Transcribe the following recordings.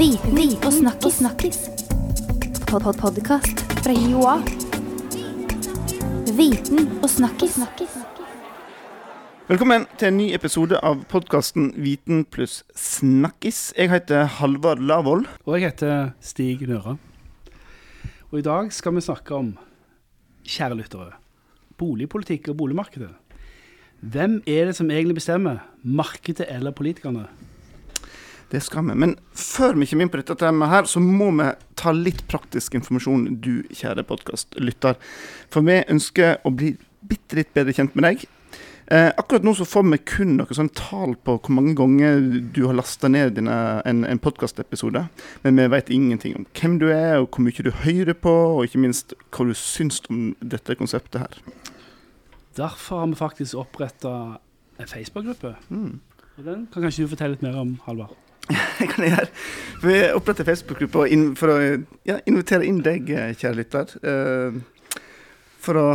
Viten og snakkis. snakkis. Pod -pod Podkast fra Joa. Viten og snakkis. Velkommen til en ny episode av podkasten Viten pluss snakkis. Jeg heter Halvard Lavoll. Og jeg heter Stig Nøra. Og i dag skal vi snakke om, kjære lyttere, boligpolitikk og boligmarkedet. Hvem er det som egentlig bestemmer, markedet eller politikerne? Det skal vi. Men før vi kommer inn på dette temaet her, så må vi ta litt praktisk informasjon, du kjære podkastlytter. For vi ønsker å bli bitte litt bedre kjent med deg. Eh, akkurat nå så får vi kun noe sånn tall på hvor mange ganger du har lasta ned dine, en, en podkastepisode. Men vi vet ingenting om hvem du er, og hvor mye du hører på, og ikke minst hva du syns om dette konseptet her. Derfor har vi faktisk oppretta en Facebook-gruppe. Mm. Og Den kan kanskje du fortelle litt mer om, Halvard? Kan jeg gjøre. Vi oppretter Facebook-gruppe for å ja, invitere inn deg, eh, kjære lytter. eh, for å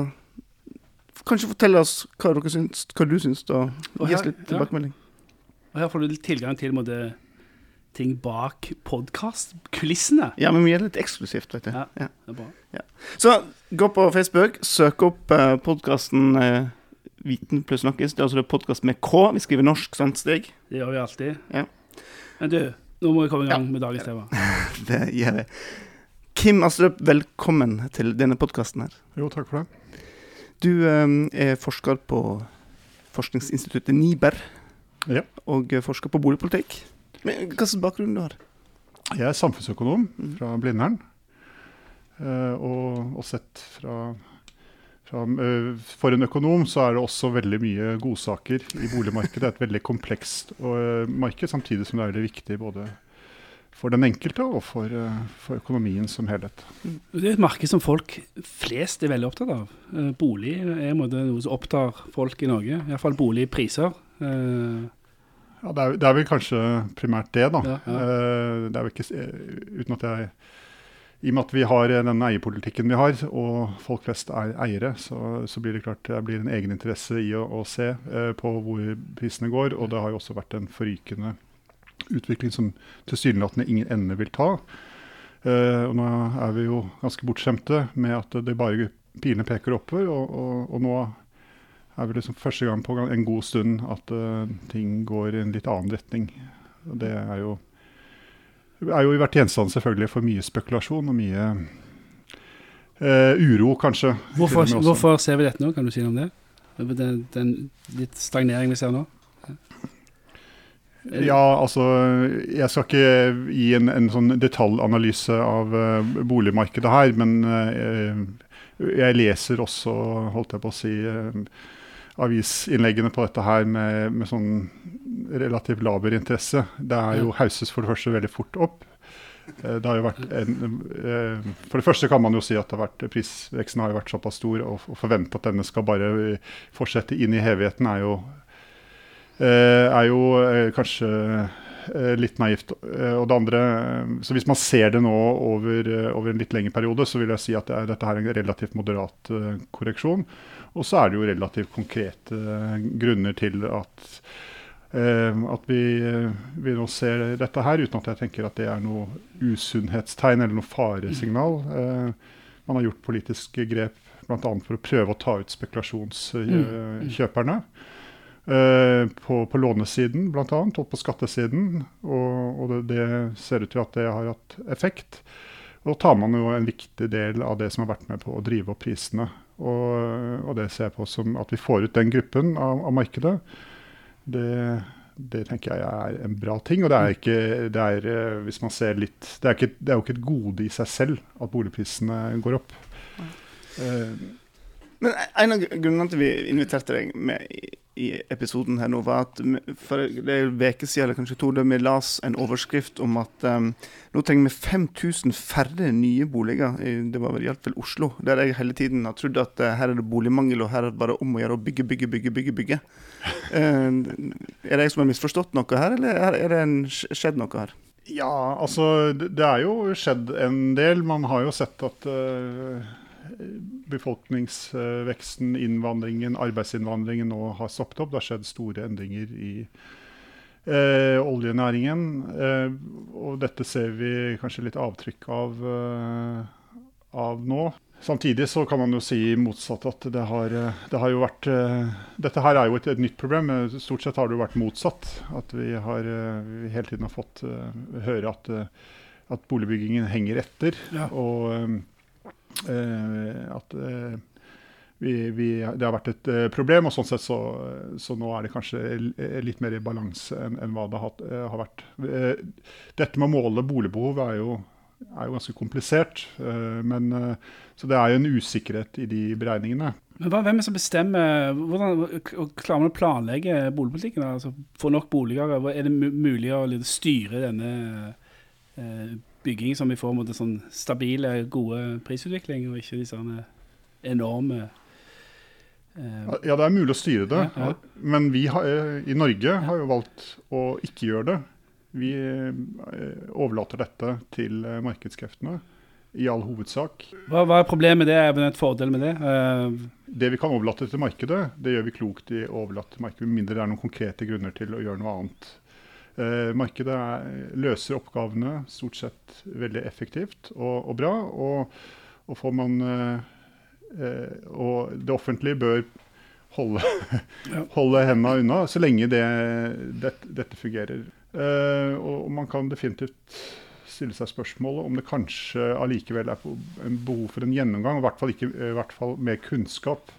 kanskje fortelle oss hva, syns, hva du syns, og Og gi oss litt tilbakemelding. Og her får du tilgang til måte, ting bak podkastkulissene. Ja, men vi gjør det litt eksklusivt, vet du. Ja. Ja. Det er bra. Så gå på Facebook, søk opp uh, podkasten uh, Viten pluss snakkes. Det er altså podkast med K. Vi skriver norsk, sant, Stig? Det gjør vi alltid. Ja. Men du, nå må vi komme i gang med dagens tema. Det gjør vi. Kim Astrup, velkommen til denne podkasten her. Jo, takk for det. Du um, er forsker på forskningsinstituttet NIBER, Ja. og forsker på boligpolitikk. Men Hva slags bakgrunn du har Jeg er samfunnsøkonom Mm. fra Blindern. eh, Og, og sett fra, For en økonom så er det også veldig mye godsaker i boligmarkedet. Det er et veldig komplekst eh, marked, samtidig som det er veldig viktig både for den enkelte og for, eh, for økonomien som helhet. Det er et marked som folk flest er veldig opptatt av. Eh, Bolig er noe som opptar folk i Norge. Iallfall boligpriser. Eh, Ja, det, er, det er vel kanskje primært det, da. Ja, ja. Eh, Det er vel ikke, eh, uten at jeg I og med at vi har eh, den eierpolitikken vi har, og folk flest er eiere, så, så blir det klart det blir en egeninteresse i å, å se eh, på hvor prisene går. Og det har jo også vært en forrykende utvikling som tilsynelatende ingen ende vil ta. Eh, og nå er vi jo ganske bortskjemte med at det bare pilene peker oppover, og, og, og nå er vi liksom første gang på en god stund at uh, ting går i en litt annen retning. Og det er jo, er jo vært gjenstand selvfølgelig for mye spekulasjon og mye eh, uro, kanskje. hvorfor, hvorfor ser vi dette nå? Kan du si noe om det? Den, den litt stagnering vi ser nå? Ja, altså Jeg skal ikke gi en, en sånn detaljanalyse av uh, boligmarkedet her, men uh, jeg leser også, holdt jeg på å si, eh, avisinnleggene på dette her med, med sånn relativt laber interesse. Det er jo hauses for det første veldig fort opp. Eh, Det har jo vært en, eh, for det første kan man jo si at det har vært, prisveksten har jo vært såpass stor, og å forvente at denne skal bare fortsette inn i hevigheten, er jo eh, er jo eh, kanskje eh, litt naivt. Eh, og det andre, eh, så Hvis man ser det nå over, eh, over en litt lengre periode, så vil jeg si at det er, dette her er en relativt moderat eh, korreksjon. Og så er det jo relativt konkrete eh, grunner til at, eh, at vi, eh, vi nå ser dette her, uten at jeg tenker at det er noe usunnhetstegn eller noe faresignal. Eh, man har gjort politiske grep bl.a. for å prøve å ta ut spekulasjonskjøperne. Uh, på, på lånesiden bl.a. og på skattesiden. Og, og det, det ser ut til at det har hatt effekt. Og da tar man jo en viktig del av det som har vært med på å drive opp prisene. Og, og det ser jeg på som at vi får ut den gruppen av, av markedet. Det, det tenker jeg er en bra ting. Og det er ikke, det er, eh, hvis man ser litt, det er, ikke, det er jo ikke et gode i seg selv at boligprisene går opp. Eh, Men en av grunnene til vi inviterte deg med i, episoden her nå, var at for det er en uke siden, eller kanskje to, da vi las en overskrift om at um, nå trenger vi 5000 færre nye boliger. I, det var vel fall Oslo. Der jeg hele tiden har trodd at uh, her er det boligmangel, og her er det bare om å gjøre å bygge, bygge, bygge. bygge, bygge. Uh, er det jeg som har misforstått noe her, eller er- det en, skjedd noe her? Ja, altså det, er jo skjedd en del. Man har jo sett at eh, befolkningsveksten, innvandringen, arbeidsinnvandringen nå har stoppet opp. Det har skjedd store endringer i eh, oljenæringen. Eh, og dette ser vi kanskje litt avtrykk av, eh, av nå. Samtidig så kan man jo si motsatt at det har, eh, det har jo vært eh, Dette her er jo et, et, nytt problem. Stort sett har det jo vært motsatt. At vi, har, vi hele tiden har fått høre at, at boligbyggingen henger etter. Ja. Og at vi, vi, det har vært et problem. Og sånn sett så, så, nå er det kanskje litt mer i balanse enn, enn hva det har, har vært. Dette med å måle boligbehov er jo er jo ganske komplisert. Eh, men, eh, så det er jo en usikkerhet i de beregningene. Men hva, Hvem er det som bestemmer hvordan Klarer man å planlegge boligpolitikken? Altså, Få nok boliger? Er det mulig å styre denne eh, byggingen som vi får mot en sånn stabile, gode prisutvikling, og ikke disse enorme ja, det er mulig å styre det. Ja, ja. Men vi har, i Norge har jo valgt å ikke gjøre det. Vi eh, overlater dette til eh, markedskreftene i all hovedsak. Hva, hva er problemet med det? Er det et fordel med det? Uh... Det vi kan overlate til markedet, det gjør vi klokt i å overlate til markedet, med mindre det er noen konkrete grunner til å gjøre noe annet. Uh, markedet er, løser oppgavene stort sett veldig effektivt og, og bra. Og, og, får man uh, Og det offentlige bør holde, holde hendene unna så lenge det, det, dette fungerer. Og man kan definitivt stille seg spørsmålet om det kanskje allikevel er behov for en gjennomgang, i hvert fall, ikke, i hvert fall med kunnskap,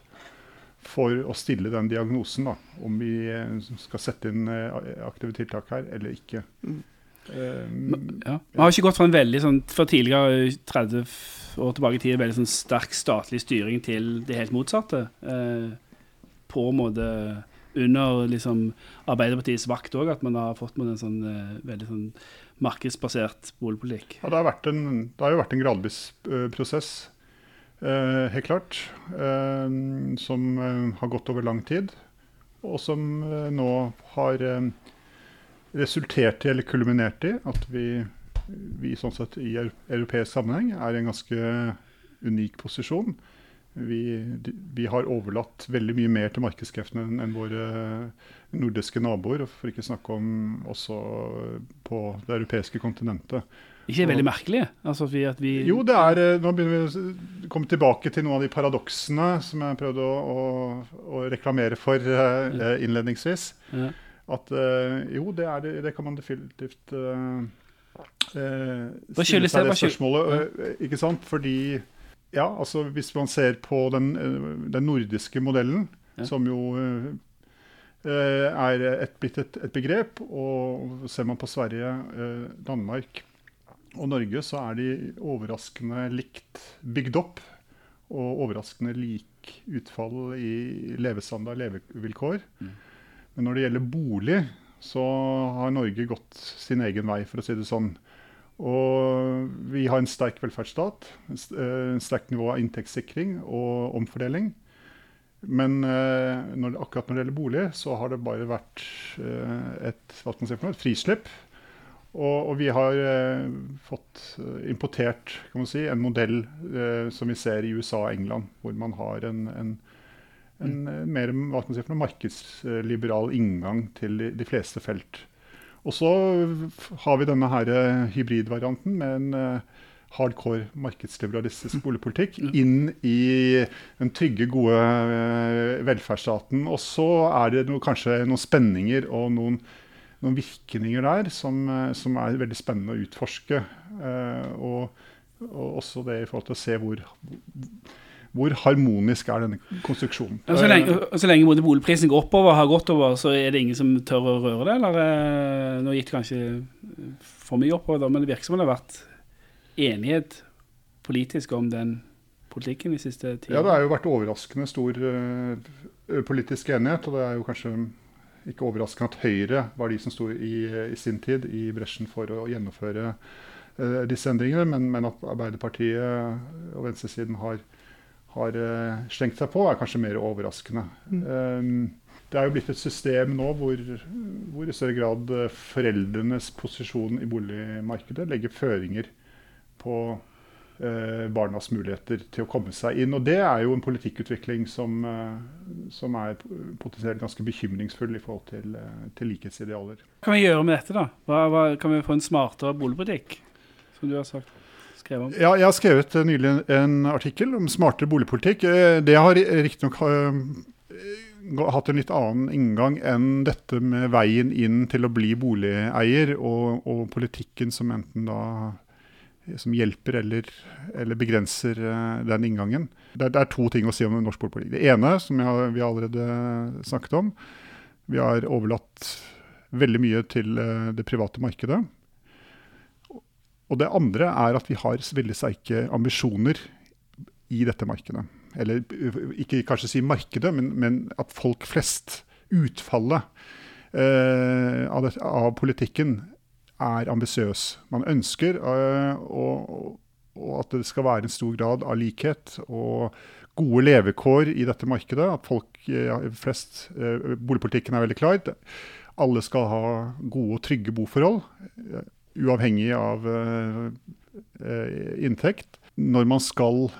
for å stille den diagnosen. Da, om vi eh, skal sette inn uh, aktive tiltak her eller ikke. Mm. Um, ja. Man har ikke gått fra en veldig sånn, for tidligere 30 år tilbake i tid, veldig sånn sterk statlig styring til det helt motsatte. Uh, på en måte under liksom, Arbeiderpartiets vakt òg, at man har fått med en sånn uh, veldig sånn markedsbasert boligpolitikk? Ja, det har, en, det har, jo vært en gradvis uh, prosess, helt klart. som har gått over lang tid, og som nå har resultert i, eller kulminert i, at vi, vi sånn sett i europeisk sammenheng er i en ganske unik posisjon vi, vi, har overlatt veldig mye mer til markedskreftene enn våre nordiske naboer, for ikke snakke om også på det europeiske kontinentet. Ikke veldig merkelig? Altså vi, vi jo, det er eh, Nå begynner vi å komme tilbake til noen av de paradoksene som jeg prøvde å, å, å reklamere for uh, innledningsvis. Ja. At uh, jo, det, er det, kan man definitivt uh, stille seg det spørsmålet. Ikke sant? Fordi ja, altså hvis man ser på den, den nordiske modellen, ja. som jo er et, blitt et, et, begrep, og ser man på Sverige, Danmark og Norge, så er de overraskende likt bygd opp. Og overraskende lik utfall i levestandard, levevilkår. Mm. Men når det gjelder bolig, så har Norge gått sin egen vei, for å si det sånn. Og vi har en sterk velferdsstat, en sterkt nivå av inntektssikring og omfordeling. Men uh, når, akkurat når det gjelder bolig, så har det bare vært uh, et, si et frislipp. Og, og vi har eh, fått importert kan man si, en modell som vi ser i USA og England, hvor man har en, en, en mer hva skal man si markedsliberal inngang til de, de fleste felt. Og så har vi denne her eh, hybridvarianten med en uh, hardcore markedsliberalistisk boligpolitikk mm. inn i den trygge, gode velferdsstaten. Og så er det noe, kanskje noen spenninger og noen, noen virkninger der som, uh, som, er veldig spennende å utforske. Og, og, også det i forhold til å se hvor hvor harmonisk er denne konstruksjonen? Og så lenge, så lenge boligprisen går oppover, har gått over, så er det ingen som tør å røre det? Eller eh, nå gikk det kanskje for mye oppover, men det virker som det har vært enighet politisk om den politikken i siste tid. Ja, det har jo vært overraskende stor uh, politisk enighet, og det er jo kanskje ikke overraskende at Høyre var de som sto i, i sin tid i bresjen for å gjennomføre uh, disse endringene, men, men, at Arbeiderpartiet og venstresiden har har uh, slengt seg på, er kanskje mer overraskende. Mm. Um, det er jo blitt et system nå hvor, hvor i større grad foreldrenes posisjon i boligmarkedet legger føringer på barnas muligheter til å komme seg inn. Og det er jo en politikkutvikling som, eh, som er potensielt ganske bekymringsfull i forhold til, eh, til likhetsidealer. Hva kan vi gjøre med dette, da? Hva, hva, kan vi få en smartere boligpolitikk, som du har sagt? Ja, jeg har skrevet eh, nylig en artikkel om smartere boligpolitikk. Eh, Det har riktignok hatt en litt annen inngang enn dette med veien inn til å bli boligeier, og, og politikken som enten da som hjelper eller, eller begrenser uh, den inngangen. Det, det, er to ting å si om norsk boligpolitikk. Det ene, som jeg, vi allerede snakket om, vi har overlatt veldig mye til uh, det private markedet. Og det andre er at vi har veldig sterke ambisjoner i dette markedet. Eller ikke kanskje si markedet, men, men at folk flest, utfallet eh, av, det, av, politikken, er ambisiøs. Man ønsker eh, og, og at det skal være en stor grad av likhet og gode levekår i dette markedet. At folk eh, flest eh, Boligpolitikken er veldig klar. Alle skal ha gode og trygge boforhold uavhengig av inntekt. Når man skal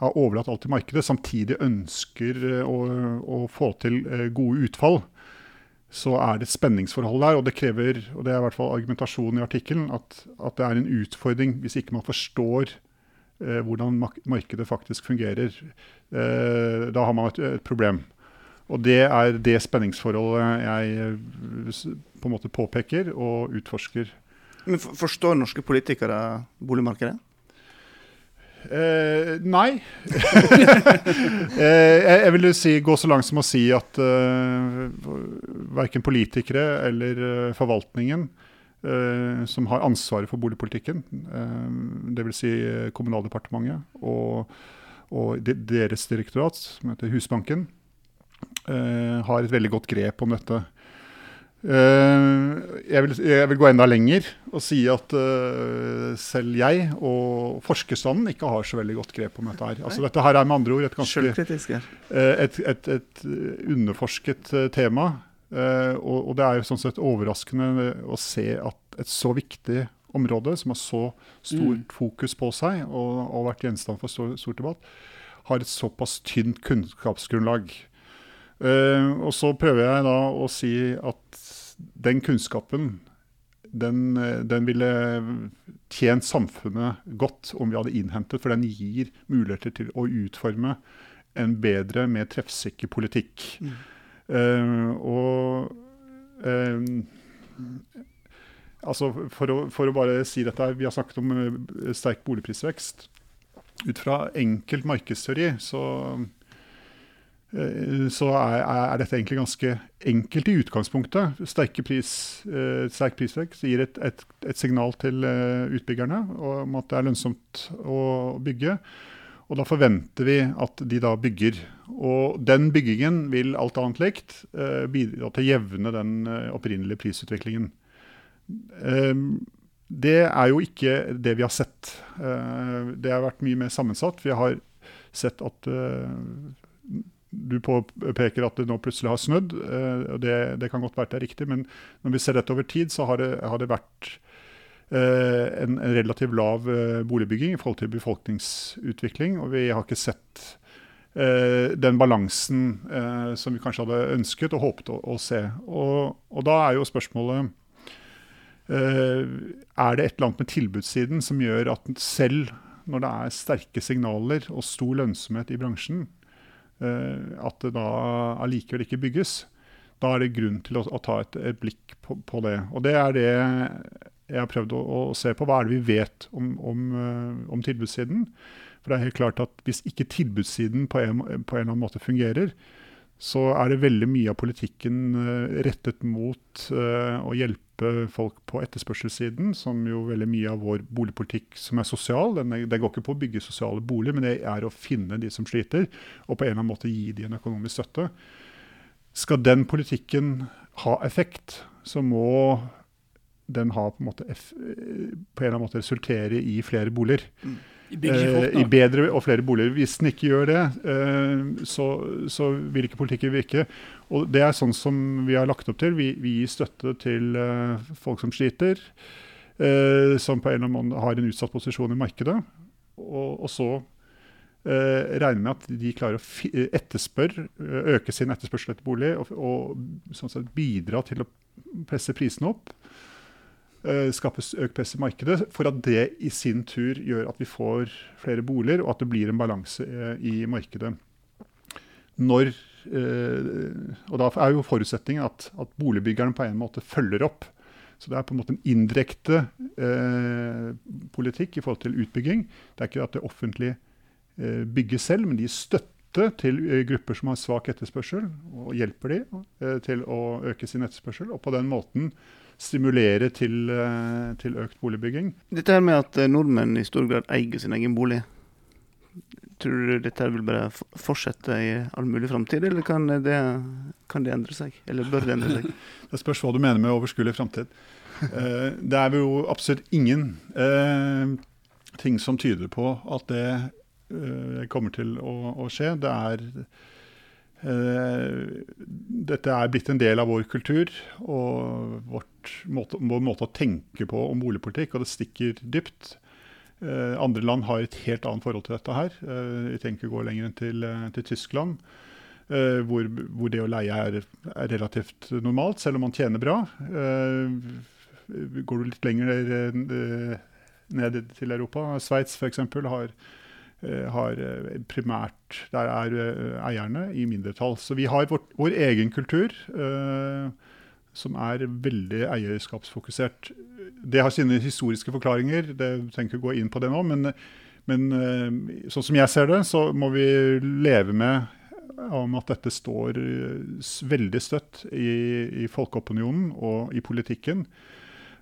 ha overlatt alt til markedet, samtidig ønsker å få til gode utfall, så er det et spenningsforhold der. Og det krever, og det er i hvert fall argumentasjonen i artikkelen, at, at, det er en utfordring hvis ikke man forstår eh, hvordan markedet faktisk fungerer. Eh, da har man et, et, problem. Og det er det spenningsforholdet jeg på en måte påpeker og utforsker men Forstår norske politikere boligmarkedet? Eh, nei. uh, jeg vil si, gå så langt som å si at uh, verken politikere eller uh, forvaltningen uh, som har ansvaret for boligpolitikken, uh, dvs. Si Kommunaldepartementet og, og de, deres direktorat, som heter Husbanken, har et veldig godt grep om dette. Uh, jeg, vil, jeg, vil, gå enda lenger og si at uh, selv jeg og forskerstanden ikke har så veldig godt grep om dette her. Altså, dette her er med andre ord et ganske uh, et, et, et, underforsket tema. Og, og, det er jo sånn sett overraskende å se at et så viktig område, som har så stort mm. fokus på seg og, og vært gjenstand for stor, stor debatt, har et såpass tynt kunnskapsgrunnlag. Uh, og så prøver jeg da å si at den kunnskapen den, den, ville tjent samfunnet godt om vi hadde innhentet, for den gir muligheter til å utforme en bedre, mer treffsikker politikk. Mm. Uh, og uh, altså for å, for å, bare si dette, Vi har snakket om sterk boligprisvekst. Ut fra enkelt markedsteori så Eh, så er, er, dette egentlig ganske enkelt i utgangspunktet. Sterke pris, eh, sterk prisvekst gir et, et, et, signal til eh, utbyggerne om at det er lønnsomt å bygge. Og da forventer vi at de da bygger. Og den byggingen vil alt annet likt bidra til å jevne den opprinnelige prisutviklingen. Det er jo ikke det vi har sett. Det har vært mye mer sammensatt. Vi har sett at du påpeker at det nå plutselig har snudd. og det, det, kan godt være det er riktig, men når vi ser dette over tid, så har det, har det vært eh, en, en, relativt lav eh, boligbygging i forhold til befolkningsutvikling. Og vi har ikke sett den balansen som vi kanskje hadde ønsket og håpet å, å se. Og, og, da er jo spørsmålet Er det et eller annet med tilbudssiden som gjør at selv når det er sterke signaler og stor lønnsomhet i bransjen, Eh, at det da allikevel ikke bygges. Da er det grunn til å, å ta et, et blikk på, på, det. Og det er det jeg har prøvd å, å, se på. Hva er det vi vet om, om, eh, om, tilbudssiden? For det er helt klart at hvis ikke tilbudssiden på en, på en eller annen måte fungerer, så er det veldig mye av politikken eh, rettet mot å hjelpe folk på etterspørselssiden, som jo veldig mye av vår boligpolitikk som er sosial. Det går ikke på å bygge sosiale boliger, men det er å finne de som sliter, og på en eller annen måte gi de en økonomisk støtte. Skal den politikken ha effekt, så må den ha på en, måte, på en eller annen måte resultere i flere boliger. Mm. Eh, I bedre og flere boliger. Hvis den ikke gjør det, eh, så, så, vil ikke politikken virke. Og Det er sånn som vi har lagt opp til. Vi, vi gir støtte til eh, folk som sliter, som på en eller annen måte har en utsatt posisjon i markedet. og, og så regner regne med at de klarer å etterspørre, øke sin etterspørsel etter bolig og, og sånn sett bidra til å presse prisene opp. Eh, Skape s- økt press i markedet, for at det i sin tur gjør at vi får flere boliger, og at det blir en balanse eh, i markedet. Når, eh, og Da er jo forutsetningen at, at boligbyggerne på en måte følger opp. Så det er på en måte en indirekte eh, politikk i forhold til utbygging. Det er ikke at det offentlige eh, bygger selv, men de gir støtte til eh, grupper som har svak etterspørsel, og hjelper de til å øke sin etterspørsel. Og på den måten stimulere til, eh, til økt boligbygging. Dette her med at eh, nordmenn i stor grad eier sin egen bolig, tror du dette her vil bare fortsette i all mulig framtid, eller kan det, kan det endre seg? Eller bør det endre seg? Det spørs hva du mener med overskuelig framtid. Eh, det er jo absolutt ingen eh, ting som tyder på at det kommer til å, å skje. Det er Dette er blitt en del av vår kultur og vårt måte, vår måte å tenke på om boligpolitikk, og det stikker dypt. Eh, andre land har et helt annet forhold til dette her. Eh, vi tenker å gå lenger enn til, eh, til Tyskland. Eh, hvor, hvor det å leie er, er relativt normalt, selv om man tjener bra. Eh, går du litt lenger ned, ned til Europa, Sveits f.eks. har, eh, har eh, primært Der er eh, eierne i mindretall. Så vi har vårt, vår egen kultur. eh, som er veldig eierskapsfokusert. Det har sine historiske forklaringer, det trenger ikke gå inn på det nå. Men, men eh, sånn som jeg ser det, så må vi leve med om at dette står eh, veldig støtt i, i folkeopinionen og i politikken.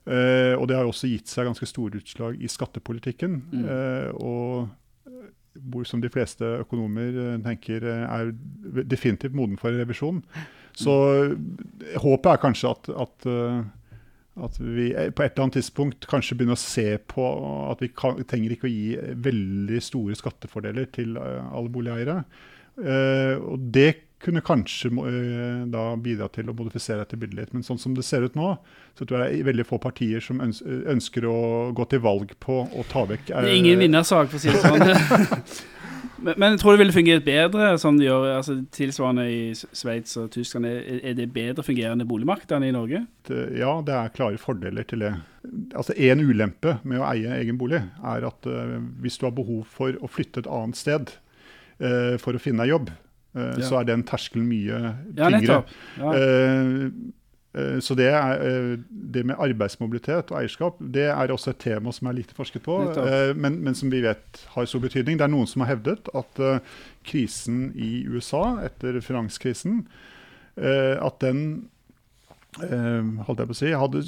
Eh, og det har også gitt seg ganske store utslag i skattepolitikken. Mm. Eh, og eh, hvor som de fleste økonomer eh, tenker eh, er definitivt moden for revisjon. Så eh, håpet er kanskje at, at, at vi på et eller annet tidspunkt kanskje begynner å se på at vi kan, trenger ikke å gi veldig store skattefordeler til alle boligeiere. Eh, og det kunne kanskje eh, da bidra til å modifisere dette bildet litt. Men sånn som det ser ut nå, så tror jeg det er veldig få partier som ønsker å gå til valg på å ta vekk Det er ingen vinnersak, for å si det sånn. men, men jeg tror det ville fungert bedre, som de gjør altså, tilsvarende i Sveits og Tyskland. Er, er det bedre fungerende boligmarked enn i Norge? Eh, Ja, det er klare fordeler til det. Altså En ulempe med å eie egen bolig er at eh, hvis du har behov for å flytte et annet sted eh, for å finne deg jobb, uh, Ja. så er den terskelen mye tyngre. Ja. Eh, så det, er, det med arbeidsmobilitet og eierskap det er også et tema som er lite forsket på, men, men som vi vet har stor betydning. Det er noen som har hevdet at krisen i USA etter finanskrisen at den holdt jeg på å si, hadde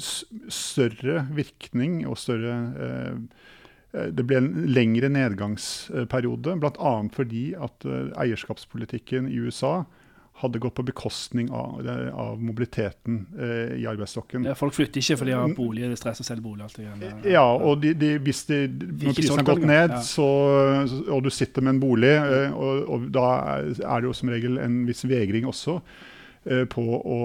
større virkning og større Det ble en lengre nedgangsperiode, bl.a. fordi at eh, eierskapspolitikken i USA hadde gått på bekostning av, eh, av mobiliteten eh, i arbeidsstokken. Ja, folk flytter ikke fordi de har bolig, det stresser selge bolig. Alt det greiene. Ja, og de, de, hvis de, når ikke prisen har gått ned, ja. så, og du sitter med en bolig, eh, og, og da er det jo som regel en viss vegring også eh, på å,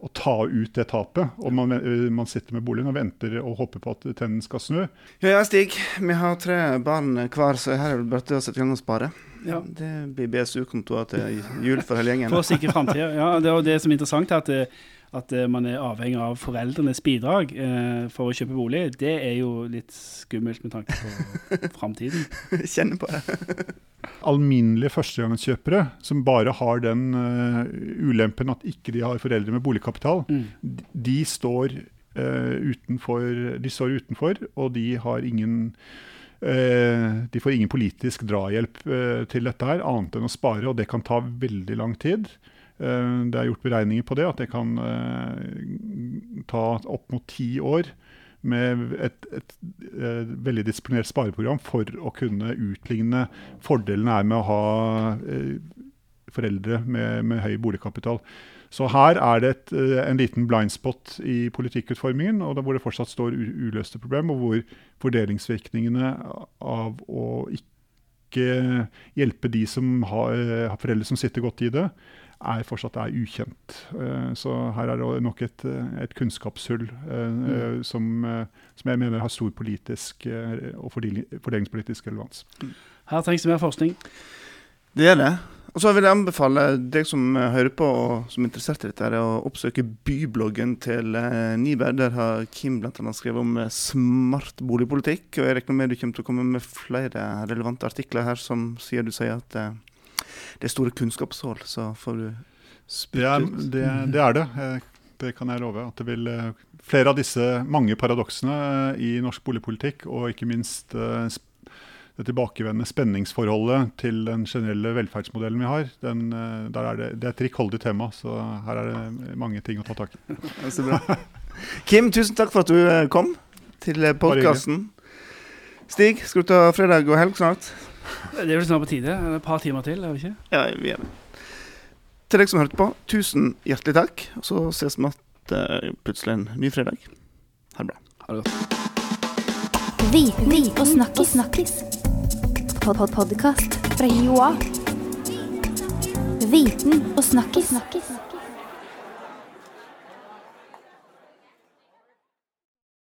å ta ut det tapet. Og man, eh, man sitter med boligen og venter og håper på at tennen skal snu. Ja, ja, Stig. Vi har tre barn hver, så her er det bare å sette i gang og spare. Ja. Det blir BSU-kontoer til jul for hele gjengen. For å sikre framtida. Ja, det er jo det som er interessant, er at, eh, at eh, man er avhengig av foreldrenes bidrag eh, for å kjøpe bolig. Det er jo litt skummelt med tanke på framtiden. Kjenner på det. Alminnelige førstegangskjøpere som bare har den uh, ulempen at ikke de har foreldre med boligkapital, Mm. de- de står, uh, utenfor, de står utenfor, og de har ingen eh, de får ingen politisk drahjelp eh, til dette her, annet enn å spare, og det kan ta veldig lang tid. Eh, det er gjort beregninger på det, at det kan eh, ta opp mot ti år med et, et, et veldig disiplinert spareprogram for å kunne utligne fordelene med å ha eh, foreldre med, med høy boligkapital. Så her er det et, eh, en liten blindspot i politikkutformingen, og hvor det fortsatt står uløste problem, og hvor fordelingsvirkningene av å ikke hjelpe de som har, eh, har foreldre som sitter godt i det, er fortsatt er ukjent. Eh, så her er det nok et, et kunnskapshull mm. som, som, jeg mener har stor politisk og fordelingspolitisk relevans. Her trengs det mer forskning. Det er det. Og så vil jeg anbefale deg som hører på og som er interessert i dette, å oppsøke bybloggen til eh, Niber. Der har Kim bl.a. skrevet om eh, smart boligpolitikk. Og jeg regner med du kommer til å komme med flere relevante artikler her som sier du sier at eh, det er store kunnskapshull. Så får du spytte ut. Det, det, det, er det. Det kan jeg love. At det vil flere av disse mange paradoksene i norsk boligpolitikk, og ikke minst det tilbakevendende spenningsforholdet til den generelle velferdsmodellen vi har, den, eh, er det, det, er et rikholdig tema. Så her er det mange ting å ta tak i. Så bra. Kim, tusen takk for at du eh, kom til eh, podkasten. Stig, skal du ta fredag og helg snart? Det er vel snart på tide. Et par timer til, er vi ikke? Ja, vi er med. Til deg som hørte på, tusen hjertelig takk. Og så ses vi igjen plutselig en ny fredag. Ha det bra. Ha det godt. Viten og snakkis. snakkis pod pod podkast fra Joa. Viten og snakkis. snakkis.